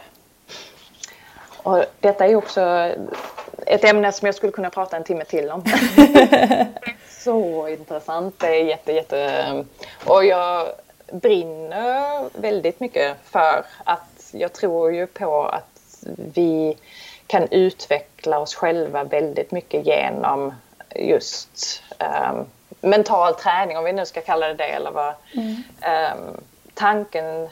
Och detta är också ett ämne som jag skulle kunna prata en timme till om. så intressant. Det är jätte, jätte... Och jag brinner väldigt mycket för att jag tror ju på att vi kan utveckla oss själva väldigt mycket genom just um, mental träning, om vi nu ska kalla det det. Eller vad. Mm. Um, tanken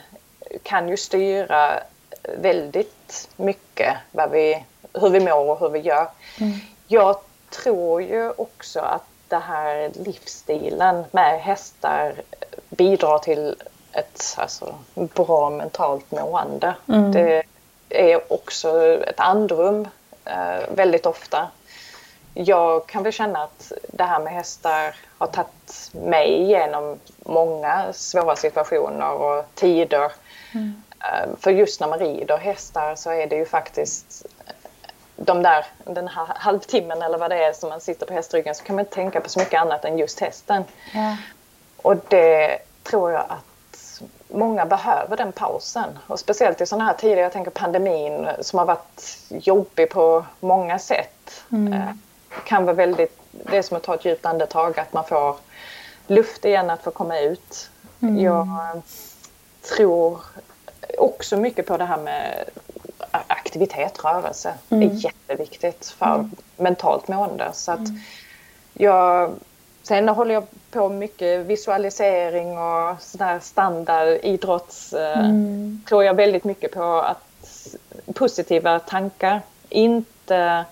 kan ju styra väldigt mycket vad vi, hur vi mår och hur vi gör. Mm. Jag tror ju också att det här livsstilen med hästar bidrar till ett alltså, bra mentalt mående. Mm. Det är också ett andrum eh, väldigt ofta. Jag kan väl känna att det här med hästar har tagit mig igenom många svåra situationer och tider. Mm. Eh, för just när man rider hästar så är det ju faktiskt de där, den här halvtimmen eller vad det är som man sitter på hästryggen så kan man inte tänka på så mycket annat än just hästen. Ja. Och det tror jag att många behöver den pausen. Och speciellt i sådana här tider, jag tänker pandemin som har varit jobbig på många sätt. Mm. Eh, kan vara väldigt, det är som att ta ett djupt andetag, att man får luft igen att få komma ut. Mm. Jag tror också mycket på det här med aktivitet, rörelse. Mm. Är jätteviktigt för mm. mentalt mående. Så att mm. jag, sen håller jag på mycket visualisering och sådär standard idrotts. Eh, mm. tror jag väldigt mycket på att positiva tankar. Inte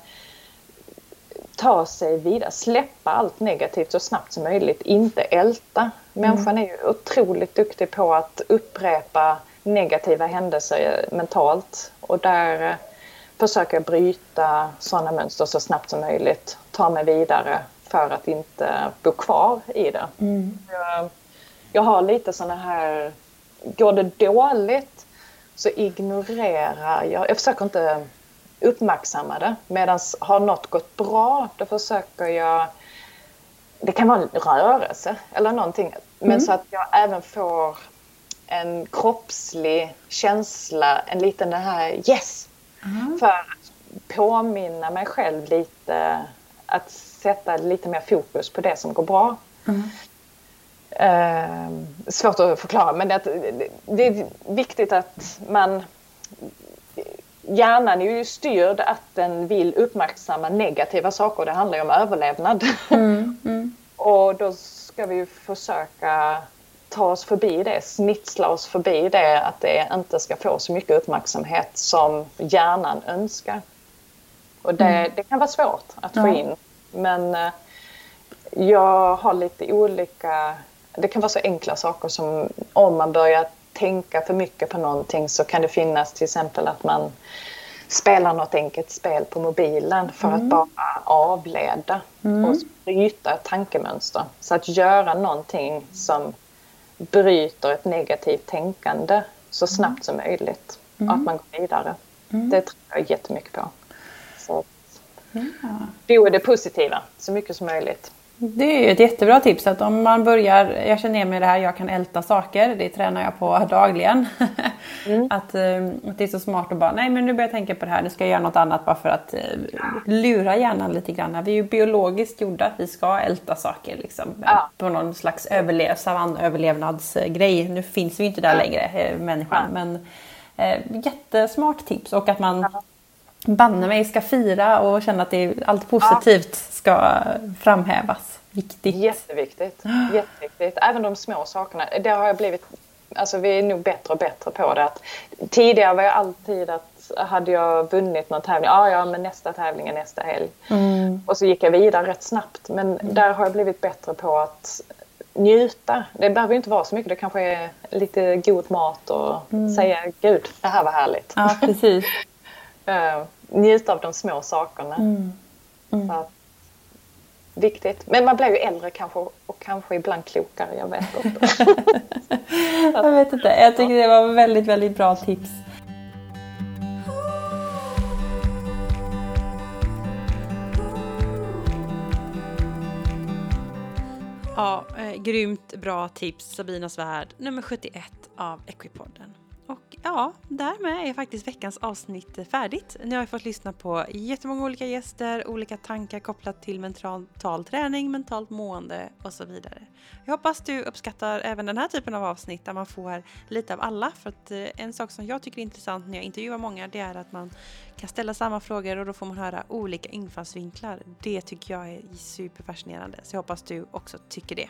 ta sig vidare, släppa allt negativt så snabbt som möjligt, inte älta. Människan är ju otroligt duktig på att upprepa negativa händelser mentalt och där eh, försöker jag bryta sådana mönster så snabbt som möjligt, ta mig vidare för att inte bo kvar i det. Mm. Jag, jag, har lite sådana här, går det dåligt så ignorerar jag, jag försöker inte uppmärksamma det. Medan har något gått bra, då försöker jag det kan vara en rörelse eller någonting. Men mm. så att jag även får en kroppslig känsla, en liten den här yes. Mm. För att påminna mig själv lite, att sätta lite mer fokus på det som går bra. Mm. Eh, svårt att förklara men det, det är viktigt att man Hjärnan är ju styrd att den vill uppmärksamma negativa saker. Det handlar ju om överlevnad. Mm, mm. och då ska vi ju försöka ta oss förbi det, snitsla oss förbi det, att det inte ska få så mycket uppmärksamhet som hjärnan önskar. Och det, mm. det kan vara svårt att ja. få in. Men eh, jag har lite olika, det kan vara så enkla saker som om man börjar tänka för mycket på någonting så kan det finnas till exempel att man spela något enkelt spel på mobilen för Mm. att bara avleda Mm. och bryta ett tankemönster. Så att göra någonting som bryter ett negativt tänkande så snabbt som möjligt. Och att man går vidare. Mm. Det tror jag jättemycket på. Så att bo det positiva så mycket som möjligt. Det är ett jättebra tips att om man börjar, jag känner igen mig i det här, jag kan älta saker, det tränar jag på dagligen. att, eh, att det är så smart att bara, nej men nu börjar jag tänka på det här, nu ska jag göra något annat bara för att eh, lura hjärnan lite grann. Vi är ju biologiskt gjorda vi ska älta saker liksom. På någon slags överlev, savannöverlevnadsgrej. Nu finns vi inte där längre, eh, människan. Men eh, jättesmart tips och att man banne mig ska fira och känna att det allt positivt ska framhävas. Viktigt. Jätteviktigt. Jätteviktigt. Även de små sakerna. Det har jag blivit, alltså vi är nog bättre och bättre på det. Att tidigare var jag alltid att hade jag vunnit någon tävling, ja ja men nästa tävling är nästa helg. Mm. Och så gick jag vidare rätt snabbt. Men där har jag blivit bättre på att njuta. Det behöver inte vara så mycket. Det kanske är lite god mat och Mm. säga gud, det här var härligt. Ja, precis. Eh, njuta av de små sakerna. Mm. Så att, viktigt. Men man blir ju äldre kanske och kanske ibland klokare. Jag vet inte. Jag vet inte, jag tycker det var väldigt, väldigt bra tips. Ja, eh, grymt bra tips Sabinas värld nummer 71 av Equipodden. Ja, därmed är faktiskt veckans avsnitt färdigt. Nu har jag fått lyssna på jättemånga olika gäster, olika tankar kopplat till mental träning, mentalt mående och så vidare. Jag hoppas du uppskattar även den här typen av avsnitt där man får lite av alla. För att eh, en sak som jag tycker är intressant när jag intervjuar många det är att man kan ställa samma frågor och då får man höra olika infallsvinklar. Det tycker jag är superfascinerande. Så jag hoppas du också tycker det.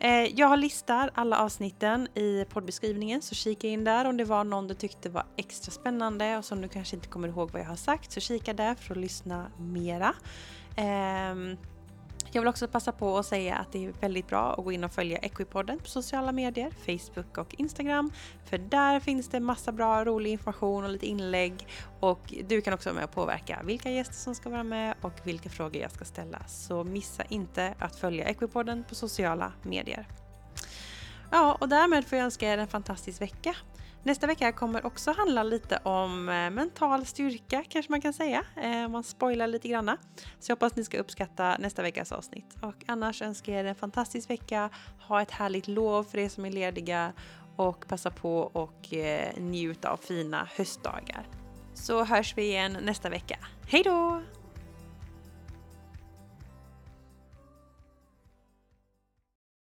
Eh, jag har listar alla avsnitten i poddbeskrivningen så kika in där om det var någon du tyckte var extra spännande och som du kanske inte kommer ihåg vad jag har sagt så kika där för att lyssna mera. Ehm, jag vill också passa på att säga att det är väldigt bra att gå in och följa Equipodden på sociala medier, Facebook och Instagram. För där finns det massa bra rolig information och lite inlägg. Och du kan också vara med och påverka vilka gäster som ska vara med och vilka frågor jag ska ställa. Så missa inte att följa Equipodden på sociala medier. Ja, och därmed får jag önska er en fantastisk vecka. Nästa vecka kommer också handla lite om eh, mental styrka kanske man kan säga. om man spoilar lite granna. Så jag hoppas ni ska uppskatta nästa veckas avsnitt. Och annars önskar jag er en fantastisk vecka. Ha ett härligt lov för er som är lediga. Och passa på och eh, njut av fina höstdagar. Så hörs vi igen nästa vecka. Hej då!